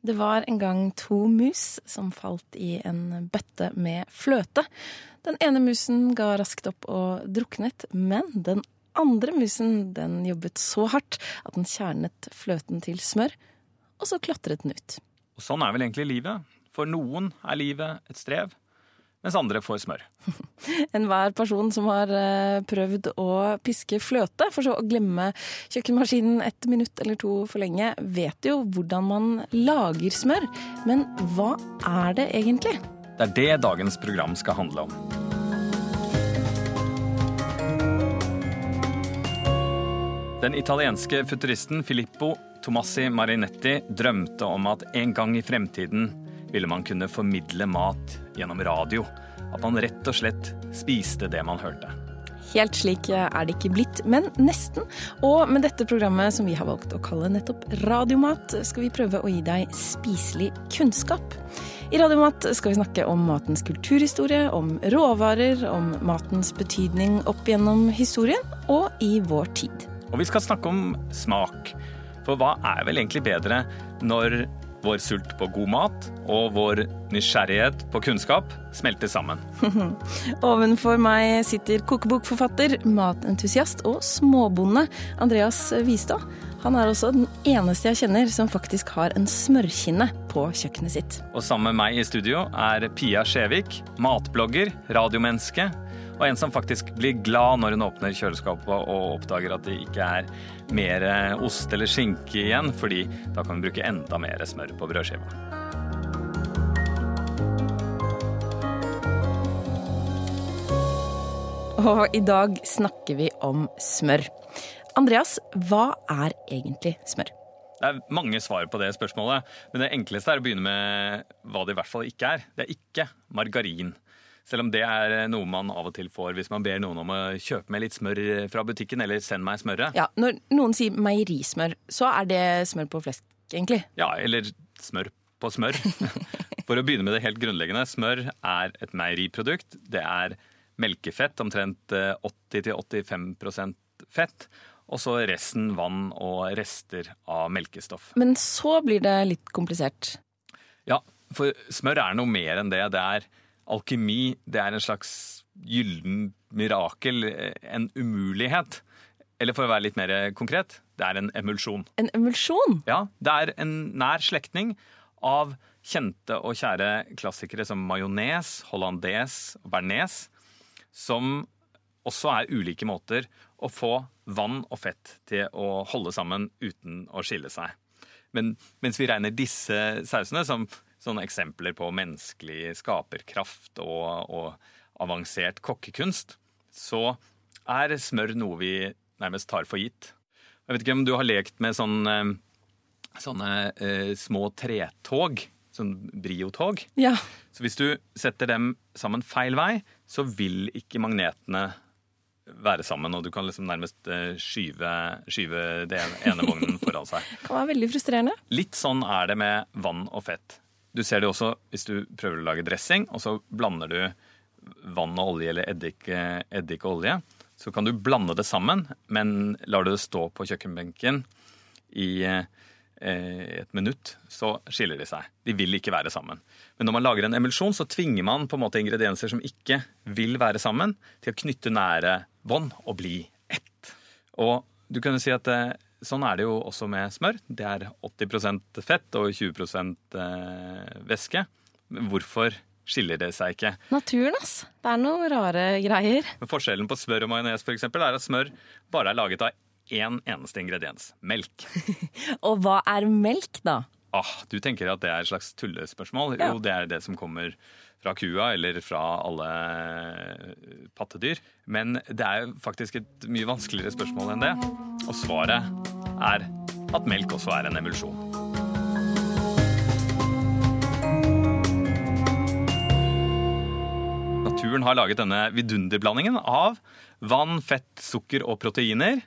Det var en gang to mus som falt i en bøtte med fløte. Den ene musen ga raskt opp og druknet, men den andre musen den jobbet så hardt at den kjernet fløten til smør, og så klatret den ut. Og sånn er vel egentlig livet. For noen er livet et strev, mens andre får smør. Enhver person som har eh, prøvd å piske fløte, for så å glemme kjøkkenmaskinen et minutt eller to for lenge, vet jo hvordan man lager smør. Men hva er det egentlig? Det er det dagens program skal handle om. Den italienske futuristen Filippo Tomassi Marinetti drømte om at en gang i fremtiden ville man kunne formidle mat gjennom radio. At man rett og slett spiste det man hørte. Helt slik er det ikke blitt, men nesten. Og med dette programmet som vi har valgt å kalle nettopp Radiomat, skal vi prøve å gi deg spiselig kunnskap. I Radiomat skal vi snakke om matens kulturhistorie, om råvarer, om matens betydning opp gjennom historien og i vår tid. Og vi skal snakke om smak. For hva er vel egentlig bedre når vår sult på god mat og vår nysgjerrighet på kunnskap smelter sammen? Ovenfor meg sitter kokebokforfatter, matentusiast og småbonde Andreas Vistad. Han er også den eneste jeg kjenner som faktisk har en smørkinne på kjøkkenet sitt. Og sammen med meg i studio er Pia Skjevik, matblogger, radiomenneske og en som faktisk blir glad når hun åpner kjøleskapet og oppdager at det ikke er mer ost eller skinke igjen, fordi da kan hun bruke enda mer smør på brødskiva. Og i dag snakker vi om smør. Andreas, hva er egentlig smør? Det er mange svar på det spørsmålet, men det enkleste er å begynne med hva det i hvert fall ikke er. Det er ikke margarin. Selv om det er noe man av og til får hvis man ber noen om å kjøpe med litt smør fra butikken, eller send meg smøret. Ja, Når noen sier meierismør, så er det smør på flesk, egentlig? Ja, eller smør på smør. For å begynne med det helt grunnleggende. Smør er et meieriprodukt. Det er melkefett, omtrent 80-85% fett. Og så resten vann og rester av melkestoff. Men så blir det litt komplisert. Ja, for smør er noe mer enn det. Det er alkemi. Det er en slags gyllen mirakel. En umulighet. Eller for å være litt mer konkret, det er en emulsjon. En emulsjon? Ja, det er en nær slektning av kjente og kjære klassikere som majones, hollandes og bearnés, som også er ulike måter å få vann og fett til å holde sammen uten å skille seg. Men mens vi regner disse sausene som sånne eksempler på menneskelig skaperkraft og, og avansert kokkekunst, så er smør noe vi nærmest tar for gitt. Jeg vet ikke om du har lekt med sånne, sånne eh, små tretog, sånn briotog. Ja. Så hvis du setter dem sammen feil vei, så vil ikke magnetene være sammen, og du kan liksom nærmest skyve, skyve det ene vognen foran seg. Det kan være veldig frustrerende. Litt sånn er det med vann og fett. Du ser det også hvis du prøver å lage dressing, og så blander du vann og olje eller eddik, eddik og olje. Så kan du blande det sammen, men lar du det stå på kjøkkenbenken i eh, et minutt, så skiller de seg. De vil ikke være sammen. Men når man lager en emulsjon, så tvinger man på en måte ingredienser som ikke vil være sammen, til å knytte nære bånd og bli ett. Og du kunne si at eh, sånn er det jo også med smør. Det er 80% fett og 20% væske. Hvorfor skiller det seg ikke? Naturen, ass. Det er noen rare greier. Men forskjellen på smør og majones er at smør bare er laget av én eneste ingrediens melk. og hva er melk, da? Ah, du tenker at det er et slags tullespørsmål? Ja. Jo, det er det som kommer fra kua eller fra alle pattedyr. Men det er faktisk et mye vanskeligere spørsmål enn det. Og svaret er at melk også er en emulsjon. Naturen har laget denne vidunderblandingen av vann, fett, sukker og proteiner.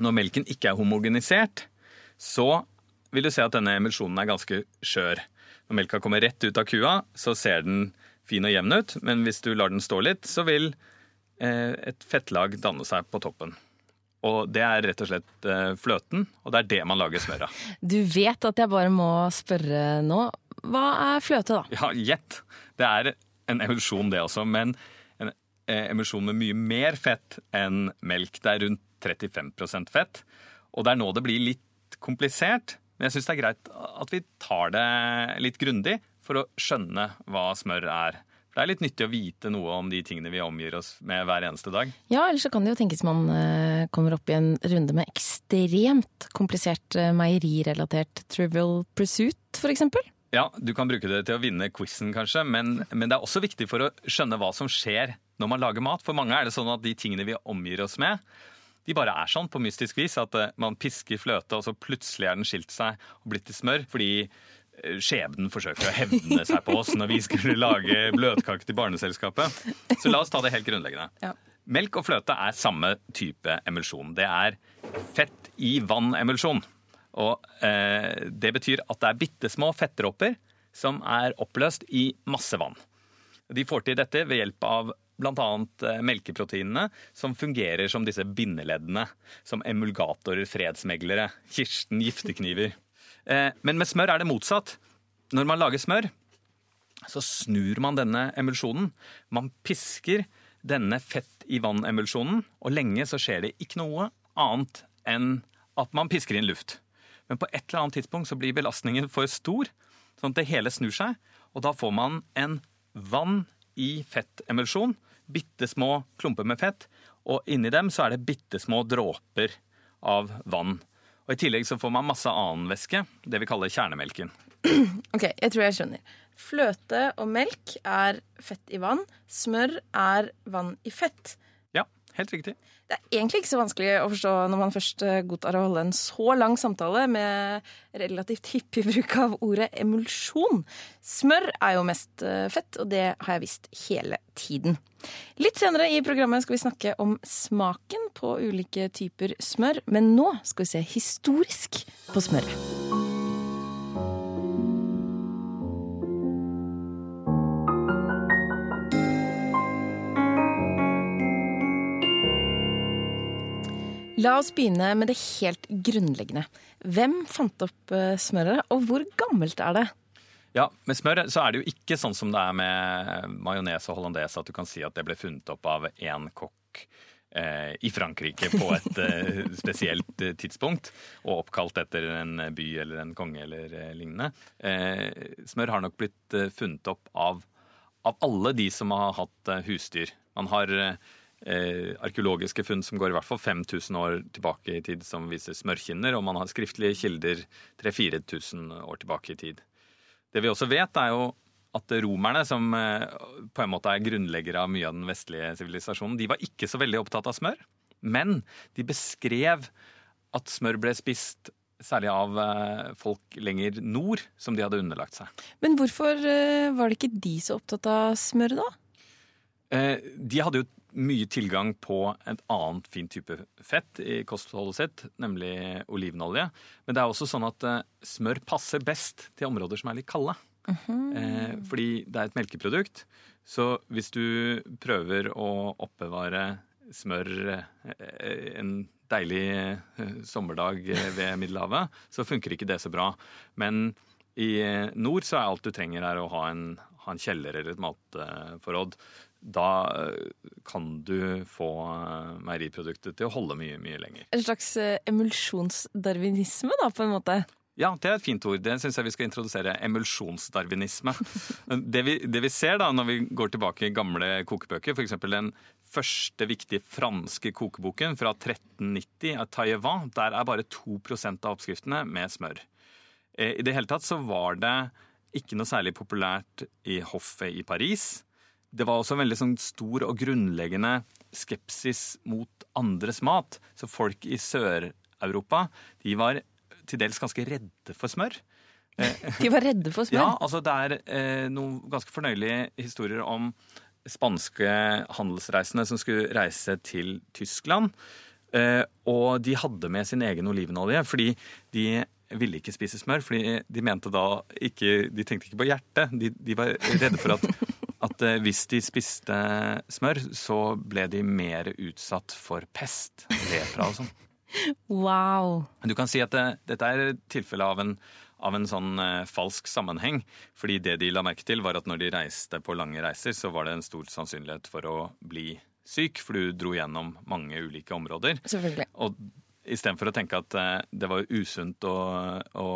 Når melken ikke er homogenisert, så vil du se at denne emulsjonen er ganske skjør. Når melka kommer rett ut av kua, så ser den fin og jevn ut, men hvis du lar den stå litt, så vil eh, et fettlag danne seg på toppen. Og det er rett og slett eh, fløten, og det er det man lager smør av. Du vet at jeg bare må spørre nå. Hva er fløte, da? Ja, gjett! Det er en emulsjon, det også, men en eh, emulsjon med mye mer fett enn melk. Det er rundt 35% fett. Og det er nå det blir litt komplisert. Men jeg syns det er greit at vi tar det litt grundig for å skjønne hva smør er. Det er litt nyttig å vite noe om de tingene vi omgir oss med hver eneste dag. Ja, ellers så kan det jo tenkes man eh, kommer opp i en runde med ekstremt komplisert eh, meierirelatert trivial pursuit, eksempel. Ja, du kan bruke det til å vinne quizen, kanskje, men, men det er også viktig for å skjønne hva som skjer når man lager mat. For mange er det sånn at de tingene vi omgir oss med, de bare er sånn på mystisk vis. At eh, man pisker fløte, og så plutselig er den skilt seg og blitt til smør. Fordi skjebnen forsøker å hevne seg på oss når vi skulle lage bløtkake til Barneselskapet. Så la oss ta det helt grunnleggende. Ja. Melk og fløte er samme type emulsjon. Det er fett i vann-emulsjon. Og eh, det betyr at det er bitte små fettdråper som er oppløst i masse vann. De får til dette ved hjelp av bl.a. melkeproteinene, som fungerer som disse bindeleddene. Som emulgatorer, fredsmeglere, Kirsten, giftekniver. Eh, men med smør er det motsatt. Når man lager smør, så snur man denne emulsjonen. Man pisker denne fett i vann-emulsjonen, og lenge så skjer det ikke noe annet enn at man pisker inn luft. Men på et eller annet tidspunkt så blir belastningen for stor, sånn at det hele snur seg. Og da får man en vann i fettemulsjon. Bitte små klumper med fett. Og inni dem så er det bitte små dråper av vann. Og I tillegg så får man masse annen væske, det vi kaller kjernemelken. Ok, jeg tror jeg skjønner. Fløte og melk er fett i vann. Smør er vann i fett. Helt riktig. Det er egentlig ikke så vanskelig å forstå når man først eh, godtar å holde en så lang samtale med relativt hyppig bruk av ordet emulsjon. Smør er jo mest eh, fett, og det har jeg visst hele tiden. Litt senere i programmet skal vi snakke om smaken på ulike typer smør, men nå skal vi se historisk på smøret. La oss begynne med det helt grunnleggende. Hvem fant opp eh, smøret, og hvor gammelt er det? Ja, Med smøret så er det jo ikke sånn som det er med majones og hollandaise, at du kan si at det ble funnet opp av én kokk eh, i Frankrike på et eh, spesielt eh, tidspunkt, og oppkalt etter en by eller en konge eller lignende. Smør har nok blitt funnet opp av, av alle de som har hatt husdyr. Man har eh, arkeologiske funn som går i hvert fall 5000 år tilbake i tid, som viser smørkinner, og man har skriftlige kilder 3000-4000 år tilbake i tid. Det vi også vet, er jo at romerne, som eh, på en måte er grunnleggere av mye av den vestlige sivilisasjonen, de var ikke så veldig opptatt av smør. Men de beskrev at smør ble spist særlig av eh, folk lenger nord, som de hadde underlagt seg. Men hvorfor eh, var det ikke de så opptatt av smør, da? Eh, De hadde jo mye tilgang på et annet fin type fett i kostholdet sitt, nemlig olivenolje. Men det er også sånn at eh, smør passer best til områder som er litt kalde. Eh, fordi det er et melkeprodukt. Så hvis du prøver å oppbevare smør eh, en deilig sommerdag ved Middelhavet, så funker ikke det så bra. Men i nord så er alt du trenger er å ha en, ha en kjeller eller et matforråd. Da eh, kan du få eh, meieriproduktet til å holde mye, mye lenger. En slags eh, emulsjonsdarwinisme, da, på en måte? Ja, det er et fint ord. Det syns jeg vi skal introdusere. Emulsjonsdarwinisme. Det vi, det vi ser da når vi går tilbake i gamle kokebøker, f.eks. den første viktige franske kokeboken fra 1390 av Taillevin, der er bare 2% av oppskriftene med smør. I det hele tatt så var det ikke noe særlig populært i hoffet i Paris. Det var også en veldig sånn stor og grunnleggende skepsis mot andres mat. Så folk i Sør-Europa de var til dels ganske redde for smør. De var redde for smør. Ja, altså Det er eh, noen ganske fornøyelige historier om spanske handelsreisende som skulle reise til Tyskland. Eh, og de hadde med sin egen olivenolje, fordi de ville ikke spise smør. fordi de mente da ikke De tenkte ikke på hjertet. De, de var redde for at at eh, hvis de spiste smør, så ble de mer utsatt for pest, lepra og sånn. Wow. Du kan si at det, dette er et tilfelle av en, av en sånn eh, falsk sammenheng. Fordi det de la merke til, var at når de reiste på lange reiser, så var det en stor sannsynlighet for å bli syk, for du dro gjennom mange ulike områder. Selvfølgelig. Og istedenfor å tenke at eh, det var usunt å, å,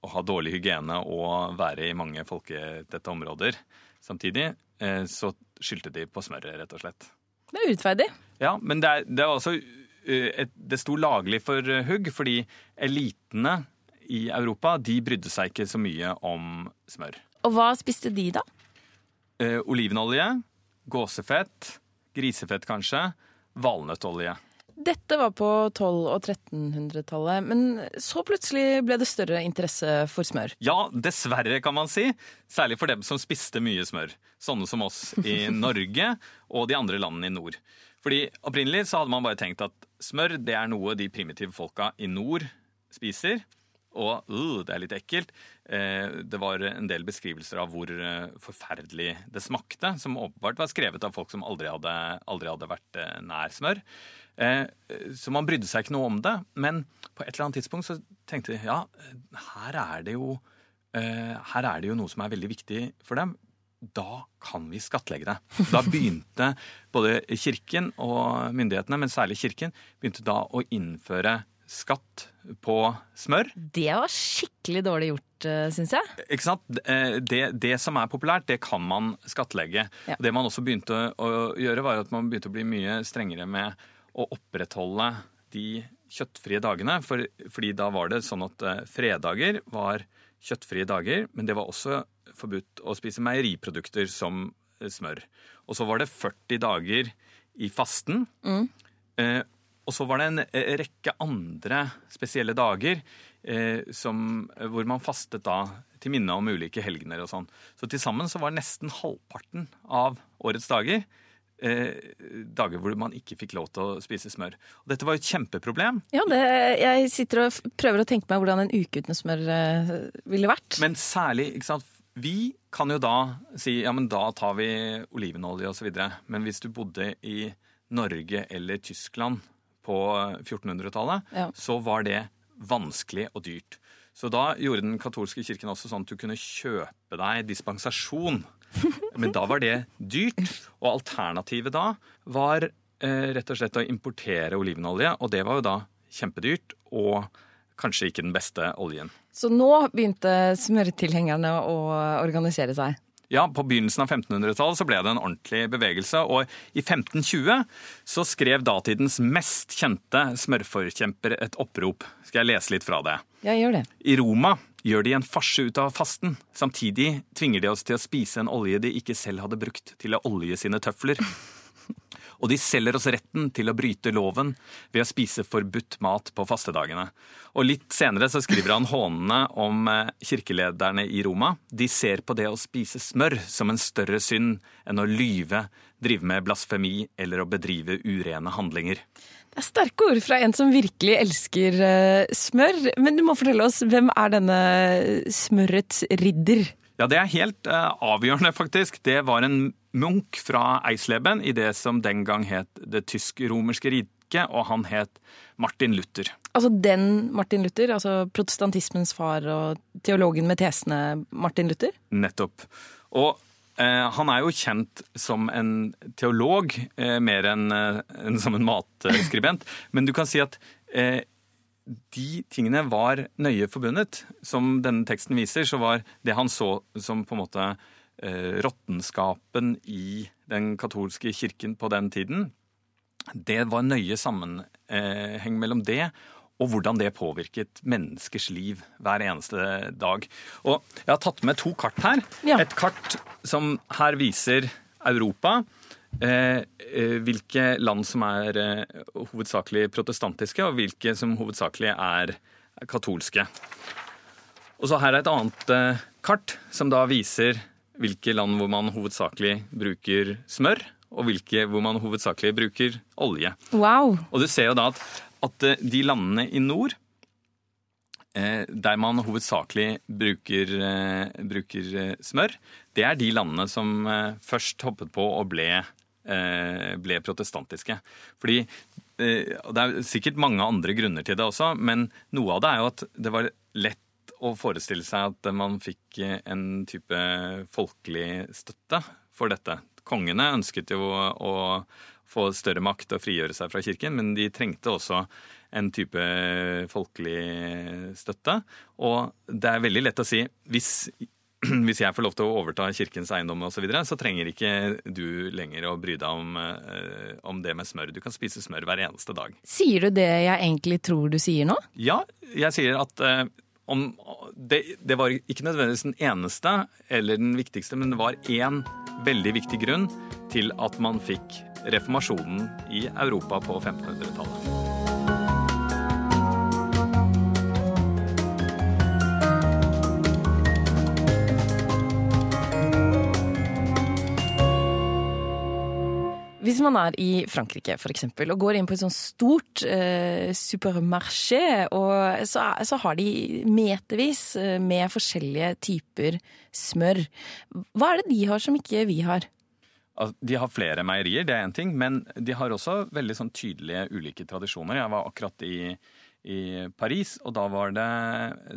å ha dårlig hygiene og være i mange folketette områder samtidig, eh, så skyldte de på smøret, rett og slett. Det er urettferdig. Ja, men det, er, det er også eh, et, Det sto laglig for eh, hugg, fordi elitene i Europa de brydde seg ikke så mye om smør. Og hva spiste de, da? Eh, olivenolje, gåsefett, grisefett kanskje, valnøttolje. Dette var på 1200- og 1300-tallet, men så plutselig ble det større interesse for smør. Ja, dessverre, kan man si. Særlig for dem som spiste mye smør. Sånne som oss i Norge og de andre landene i nord. Fordi Opprinnelig så hadde man bare tenkt at smør det er noe de primitive folka i nord spiser. Og uh, det er litt ekkelt. Eh, det var en del beskrivelser av hvor eh, forferdelig det smakte, som åpenbart var skrevet av folk som aldri hadde, aldri hadde vært eh, nær smør. Eh, så man brydde seg ikke noe om det. Men på et eller annet tidspunkt så tenkte de ja, her er det jo, eh, her er det jo noe som er veldig viktig for dem. Da kan vi skattlegge det. Da begynte både Kirken og myndighetene, men særlig Kirken, begynte da å innføre skatt på smør. Det var skikkelig dårlig gjort, syns jeg. Ikke sant? Eh, Det, det som er populært, det kan man skattlegge. Ja. Det man også begynte å gjøre, var at man begynte å bli mye strengere med å opprettholde de kjøttfrie dagene. For, fordi da var det sånn at eh, fredager var kjøttfrie dager, men det var også forbudt å spise meieriprodukter som eh, smør. Og så var det 40 dager i fasten. Eh, og så var det en eh, rekke andre spesielle dager eh, som, hvor man fastet da til minne om ulike helgener og sånn. Så til sammen så var nesten halvparten av årets dager eh, dager hvor man ikke fikk lov til å spise smør. Og dette var jo et kjempeproblem. Ja, det, jeg sitter og prøver å tenke meg hvordan en uke uten smør eh, ville vært. Men særlig, ikke sant Vi kan jo da si ja, men da tar vi olivenolje osv. Men hvis du bodde i Norge eller Tyskland på 1400-tallet, Ja. så var det vanskelig og dyrt. Så da gjorde den katolske kirken også sånn at du kunne kjøpe deg dispensasjon. Men da var det dyrt, og alternativet da var eh, rett og slett å importere olivenolje, og det var jo da kjempedyrt og kanskje ikke den beste oljen. Så nå begynte smørtilhengerne å organisere seg. Ja, På begynnelsen av 1500-tallet så ble det en ordentlig bevegelse, og i 1520 så skrev datidens mest kjente smørforkjemper et opprop. Skal jeg lese litt fra det? Ja, gjør det. I Roma gjør de en farse ut av fasten. Samtidig tvinger de oss til å spise en olje de ikke selv hadde brukt til å olje sine tøfler. Og de selger oss retten til å bryte loven ved å spise forbudt mat på fastedagene. Og litt senere så skriver han hånende om eh, kirkelederne i Roma. De ser på det å spise smør som en større synd enn å lyve, drive med blasfemi eller å bedrive urene handlinger. Det er sterke ord fra en som virkelig elsker eh, smør. Men du må fortelle oss, hvem er denne smørets ridder? Ja, det er helt eh, avgjørende, faktisk. Det var en munk fra Eisleben i det som den gang het Det tysk-romerske riket, og han het Martin Luther. Altså den Martin Luther, altså protestantismens far og teologen med tesene Martin Luther? Nettopp. Og eh, han er jo kjent som en teolog, eh, mer enn en som en matskribent. Men du kan si at eh, de tingene var nøye forbundet. Som denne teksten viser, så var det han så som på en måte eh, råttenskapen i den katolske kirken på den tiden, det var nøye sammenheng mellom det og hvordan det påvirket menneskers liv hver eneste dag. Og jeg har tatt med to kart her. Ja. Et kart som her viser Europa. Eh, eh, hvilke land som er eh, hovedsakelig protestantiske, og hvilke som hovedsakelig er katolske. Og så her er et annet eh, kart som da viser hvilke land hvor man hovedsakelig bruker smør, og hvilke hvor man hovedsakelig bruker olje. Wow! Og du ser jo da at, at eh, de landene i nord eh, der man hovedsakelig bruker, eh, bruker smør, det er de landene som først hoppet på og ble, ble protestantiske. Fordi og Det er sikkert mange andre grunner til det også, men noe av det er jo at det var lett å forestille seg at man fikk en type folkelig støtte for dette. Kongene ønsket jo å få større makt og frigjøre seg fra kirken, men de trengte også en type folkelig støtte. Og det er veldig lett å si hvis, hvis jeg får lov til å overta kirkens eiendom osv., så, videre, så trenger ikke du lenger å bry deg om, eh, om det med smør. Du kan spise smør hver eneste dag. Sier du det jeg egentlig tror du sier nå? Ja, jeg sier at eh, om, det, det, var ikke nødvendigvis den eneste eller den viktigste, men det var én veldig viktig grunn til at man fikk reformasjonen i Europa på 1500-tallet. Hvis man er i Frankrike for eksempel, og går inn på et sånt stort eh, supermarché, og så, så, har de metervis eh, med forskjellige typer smør. Hva er det de har som ikke vi har? De har flere meierier, det er én ting, men de har også veldig sånn tydelige ulike tradisjoner. Jeg var akkurat i, i Paris, og da var det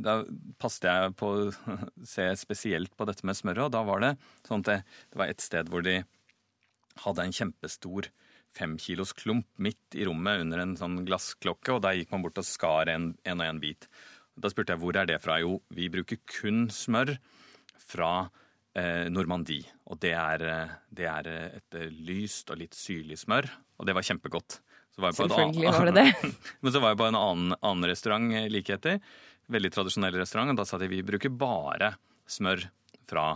Da passet jeg på å se spesielt på dette med smøret, og da var det sånn at det, det var et sted hvor de hadde en kjempestor femkilos klump midt i rommet under en sånn glassklokke, og der gikk man bort og skar en, en og en bit. Da spurte jeg hvor er det fra. Jo, vi bruker kun smør fra eh, Normandie. Og det er, eh, det er, et eh, lyst og litt syrlig smør, og det var kjempegodt. Var Selvfølgelig var det det. Men så var jeg på en annen, annen restaurant eh, like etter. Veldig tradisjonell restaurant, og da sa de vi bruker bare smør fra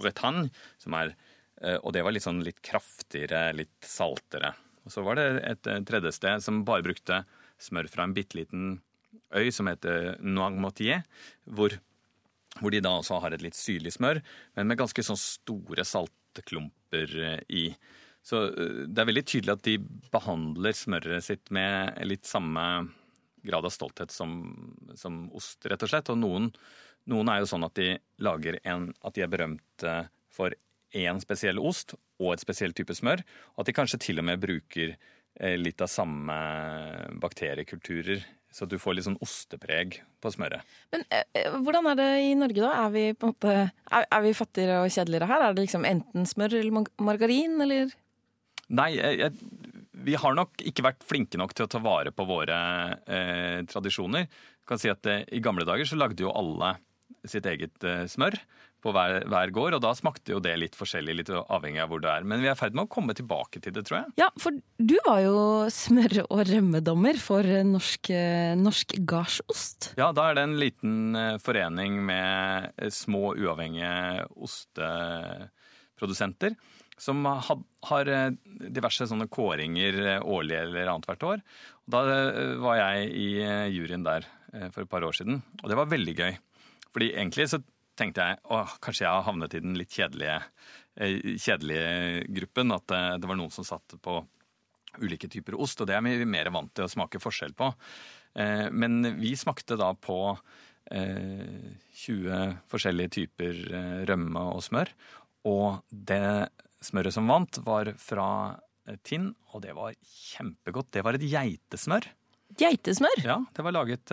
Bretagne, som er Eh, og det var litt sånn litt kraftigere, litt saltere. Og så var det et tredje sted som bare brukte smør fra en bitte liten øy som heter Noirmotier, hvor, hvor, de da også har et litt syrlig smør, men med ganske sånn store saltklumper eh, i. Så eh, det er veldig tydelig at de behandler smøret sitt med litt samme grad av stolthet som, som ost, rett og slett. Og noen, noen, er jo sånn at de lager en At de er berømte for én spesiell ost og et spesielt type smør. Og at de kanskje til og med bruker eh, litt av samme bakteriekulturer. Så du får litt sånn ostepreg på smøret. Men eh, eh, hvordan er det i Norge, da? Er vi måte, er, er vi fattigere og kjedeligere her? Er det liksom enten smør eller margarin, eller? Nei, jeg, vi har nok ikke vært flinke nok til å ta vare på våre eh, tradisjoner. Jeg kan si at eh, I gamle dager så lagde jo alle sitt eget eh, smør på hver, hver, gård, og da smakte jo det litt forskjellig, litt avhengig av hvor du er. Men vi er i ferd med å komme tilbake til det, tror jeg. Ja, for du var jo smør- og rømmedommer for norsk, norsk gardsost. Ja, da er det en liten eh, forening med eh, små, uavhengige osteprodusenter. Som har eh, diverse sånne kåringer årlig eller annethvert år. Da var jeg i juryen der for et par år siden, og det var veldig gøy. Fordi egentlig så tenkte jeg åh, kanskje jeg har havnet i den litt kjedelige, eh, kjedelige gruppen. At eh, det var noen som satt på ulike typer ost, og det er vi mer vant til å smake forskjell på. Eh, men vi smakte da på 20 forskjellige typer rømme og smør. Og det smøret som vant, var fra Tinn, og det var kjempegodt. Det var et geitesmør. Geitesmør? Ja, det var laget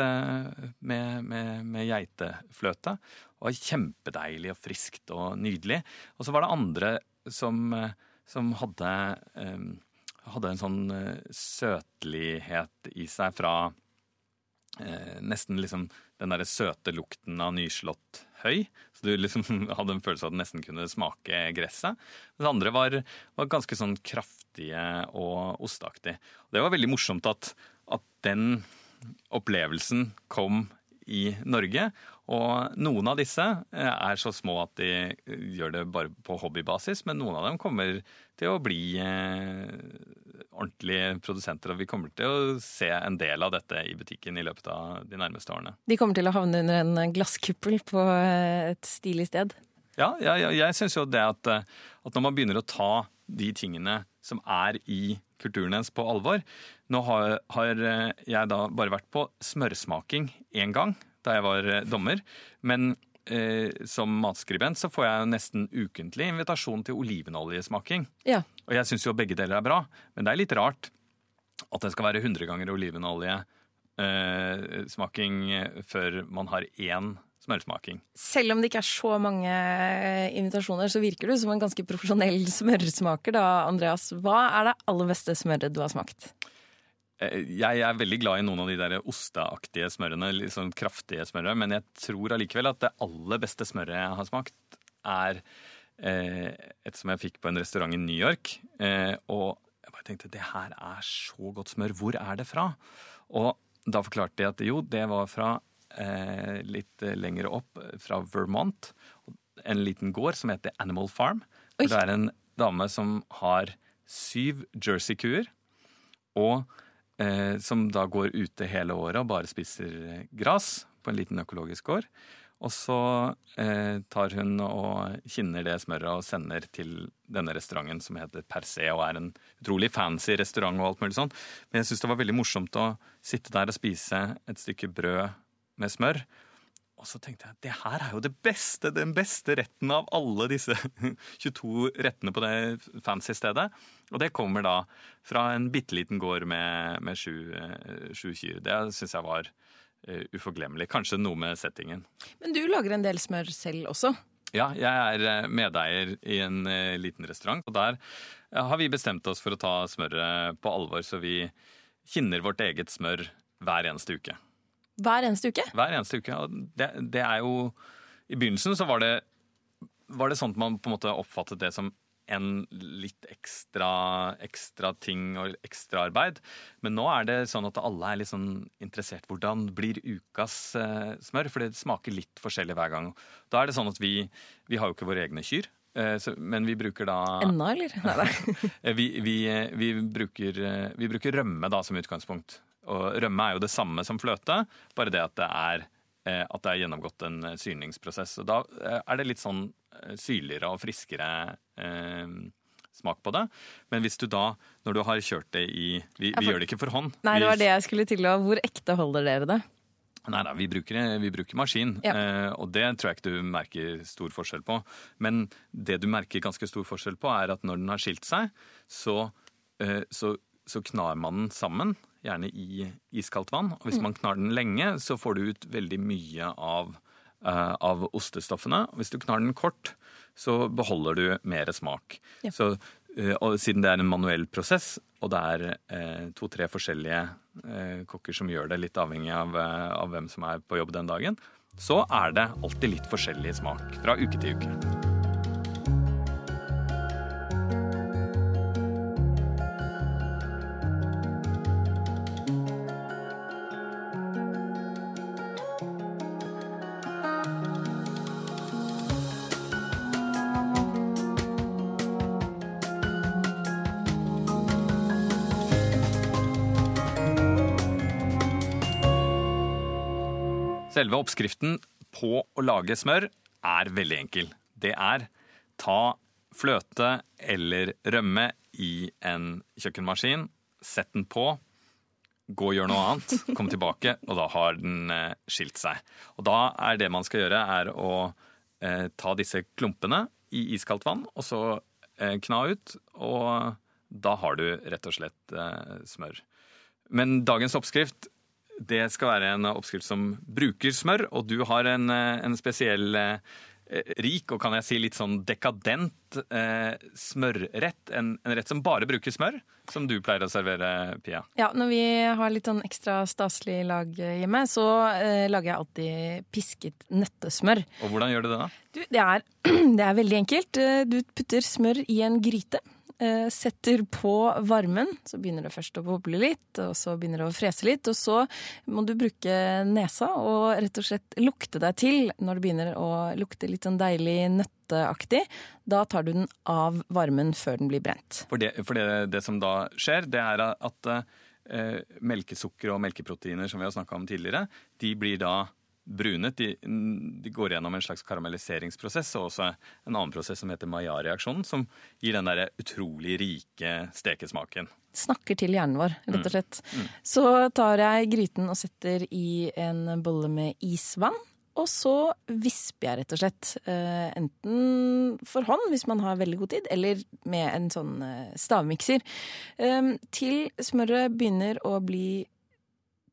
med, med, med geitefløte. Det var kjempedeilig og friskt og nydelig. Og så var det andre som, eh, som hadde, um, hadde, en sånn søtlighet i seg fra nesten liksom den derre søte lukten av nyslått høy. Så du liksom hadde en følelse av at den nesten kunne smake gresset. Det andre var, var ganske sånn kraftige og osteaktig. Det var veldig morsomt at den opplevelsen kom i Norge. Og noen av disse eh, er så små at de eh, gjør det bare på hobbybasis, men noen av dem kommer til å bli eh, ordentlige produsenter, og vi kommer til å se en del av dette i butikken i løpet av de nærmeste årene. De kommer til å havne under en glasskuppel på et stilig sted? Ja, ja, ja jeg syns jo det at, at når man begynner å ta de tingene som er i kulturen hennes på alvor. Nå har, har, jeg da bare vært på smørsmaking én gang da jeg var eh, dommer. Men eh, som matskribent så får jeg nesten ukentlig invitasjon til olivenoljesmaking. Ja. Og jeg syns jo begge deler er bra, men det er litt rart at det skal være 100 ganger olivenoljesmaking eh, før man har én smørsmaking. Selv om det ikke er så mange eh, invitasjoner, så virker du som en ganske profesjonell smørsmaker da, Andreas. Hva er det aller beste smøret du har smakt? Eh, Jeg er veldig glad i noen av de der osteaktige smørene, litt sånn kraftige smørene, men jeg tror allikevel at det aller beste smøret jeg har smakt, er eh, et som jeg fikk på en restaurant i New York. Og jeg bare tenkte det her er så godt smør, hvor er det fra? Og da forklarte de at jo, det var fra eh, litt lenger opp, fra Vermont. En liten gård som heter Animal Farm. Oi. Det er en dame som har syv jersey-kuer. Og eh, som da går ute hele året og bare spiser gress på en liten økologisk gård. Og så eh, tar hun og kinner det smøret og sender til denne restauranten som heter Per Se, og er en utrolig fancy restaurant og alt mulig sånn. Men jeg syns det var veldig morsomt å sitte der og spise et stykke brød med smør. Og så tenkte jeg det her er jo det beste, den beste retten av alle disse 22 rettene på det fancy stedet. Og det kommer da fra en bitte liten gård med, med sju, eh, sju kyr. Det syns jeg var uh, uforglemmelig. Kanskje noe med settingen. Men du lager en del smør selv også. Ja, jeg er eh, medeier i en uh, liten restaurant, og der har vi bestemt oss for å ta smøret på alvor, så vi kinner vårt eget smør hver eneste uke. Hver eneste uke. Hver eneste uke. Det, det er jo I begynnelsen så var det, var det sånn at man på en måte oppfattet det som en litt ekstra, ekstra ting og ekstra arbeid. Men nå er det sånn at alle er litt sånn interessert. Hvordan blir ukas eh, smør? For det smaker litt forskjellig hver gang. Da er det sånn at vi, vi har jo ikke våre egne kyr. eh, så, men vi bruker da Ennå, eller? Nei. Eh, Vi, vi, vi, bruker, eh, vi bruker rømme da som utgangspunkt. Og rømme er jo det samme som fløte, bare det at det er, eh, at det er gjennomgått en eh, syrningsprosess. Og da eh, er det litt sånn syrligere og friskere eh, smak på det. Men hvis du da, når du har kjørt det i Vi, vi gjør det ikke for hånd. nei, det var det jeg skulle til. Hvor ekte holder dere det? Nei, da, vi, bruker, vi bruker maskin, Ja. eh, og det tror jeg ikke du merker stor forskjell på. Men det du merker ganske stor forskjell på, er at når den har skilt seg, så, eh, så, så knar man den sammen, gjerne i iskaldt vann. Og hvis man knar den lenge, så får du ut veldig mye av, uh, av ostestoffene. Hvis du knar den kort, så beholder du mer smak. Ja. Så, uh, og siden det er en manuell prosess, og det er uh, to-tre forskjellige kokker som gjør det, litt avhengig av, av hvem som er på jobb den dagen, så er det alltid litt forskjellig smak fra uke til uke. Selve oppskriften på å lage smør er veldig enkel. Det er ta fløte eller rømme i en kjøkkenmaskin, sett den på, gå og gjør noe annet, kom tilbake, og da har den eh, skilt seg. Og da er det man skal gjøre, er å eh, ta disse klumpene i iskaldt vann, og så eh, kna ut, og da har du rett og slett eh, smør. Men dagens oppskrift det skal være en oppskrift som bruker smør, og du har en, eh, en spesiell eh, rik og kan jeg si litt sånn dekadent eh, smørrett. En, en rett som bare bruker smør, som du pleier å servere, Pia. Ja, Når vi har litt sånn ekstra staselig lag hjemme, så eh, lager jeg alltid pisket nøttesmør. Og hvordan gjør du det, da? Du, det, er, det er veldig enkelt. Eh, Du putter smør i en gryte. Eh, Setter på varmen, så begynner det først å boble litt, og så begynner det å frese litt. Og så må du bruke nesa og rett og slett lukte deg til når det begynner å lukte litt sånn deilig nøtteaktig. Da tar du den av varmen før den blir brent. For det, for det, det som da skjer, det er at eh, melkesukker og melkeproteiner, som vi har snakka om tidligere, de blir da brunet. De, de, går gjennom en slags karamelliseringsprosess og også en annen prosess som heter Maillard-reaksjonen, som gir den der utrolig rike stekesmaken. Snakker til hjernen vår, rett og slett. Mm. Mm. Så tar jeg gryten og setter i en bolle med isvann. Og så visper jeg rett og slett. Uh, enten for hånd, hvis man har veldig god tid, eller med en sånn uh, stavmikser. Um, til smøret begynner å bli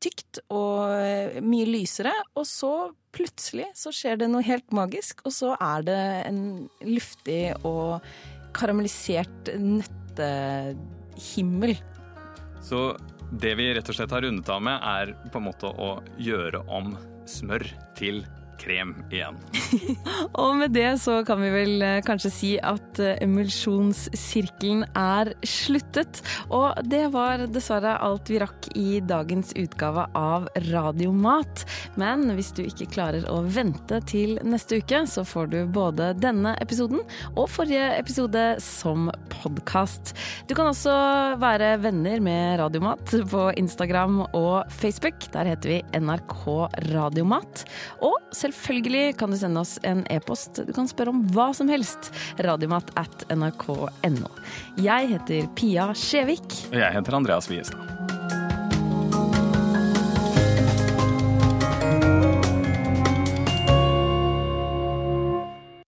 tykt og mye lysere. Og så plutselig så skjer det noe helt magisk, og så er det en luftig og karamellisert nøttehimmel. Så det vi rett og slett har rundet av med, er på en måte å gjøre om smør til krem igjen. og med det så kan vi vel eh, kanskje si at eh, emulsjonssirkelen er sluttet. Og det var dessverre alt vi rakk i dagens utgave av Radiomat. Men hvis du ikke klarer å vente til neste uke, så får du både denne episoden og forrige episode som podkast. Du kan også være venner med Radiomat på Instagram og Facebook. Der heter vi NRK Radiomat. Og selv Selvfølgelig kan du sende oss en e-post. Du kan spørre om hva som helst. Radiomat at nrk.no. Jeg heter Pia Skjevik. Og jeg heter Andreas Wiestad.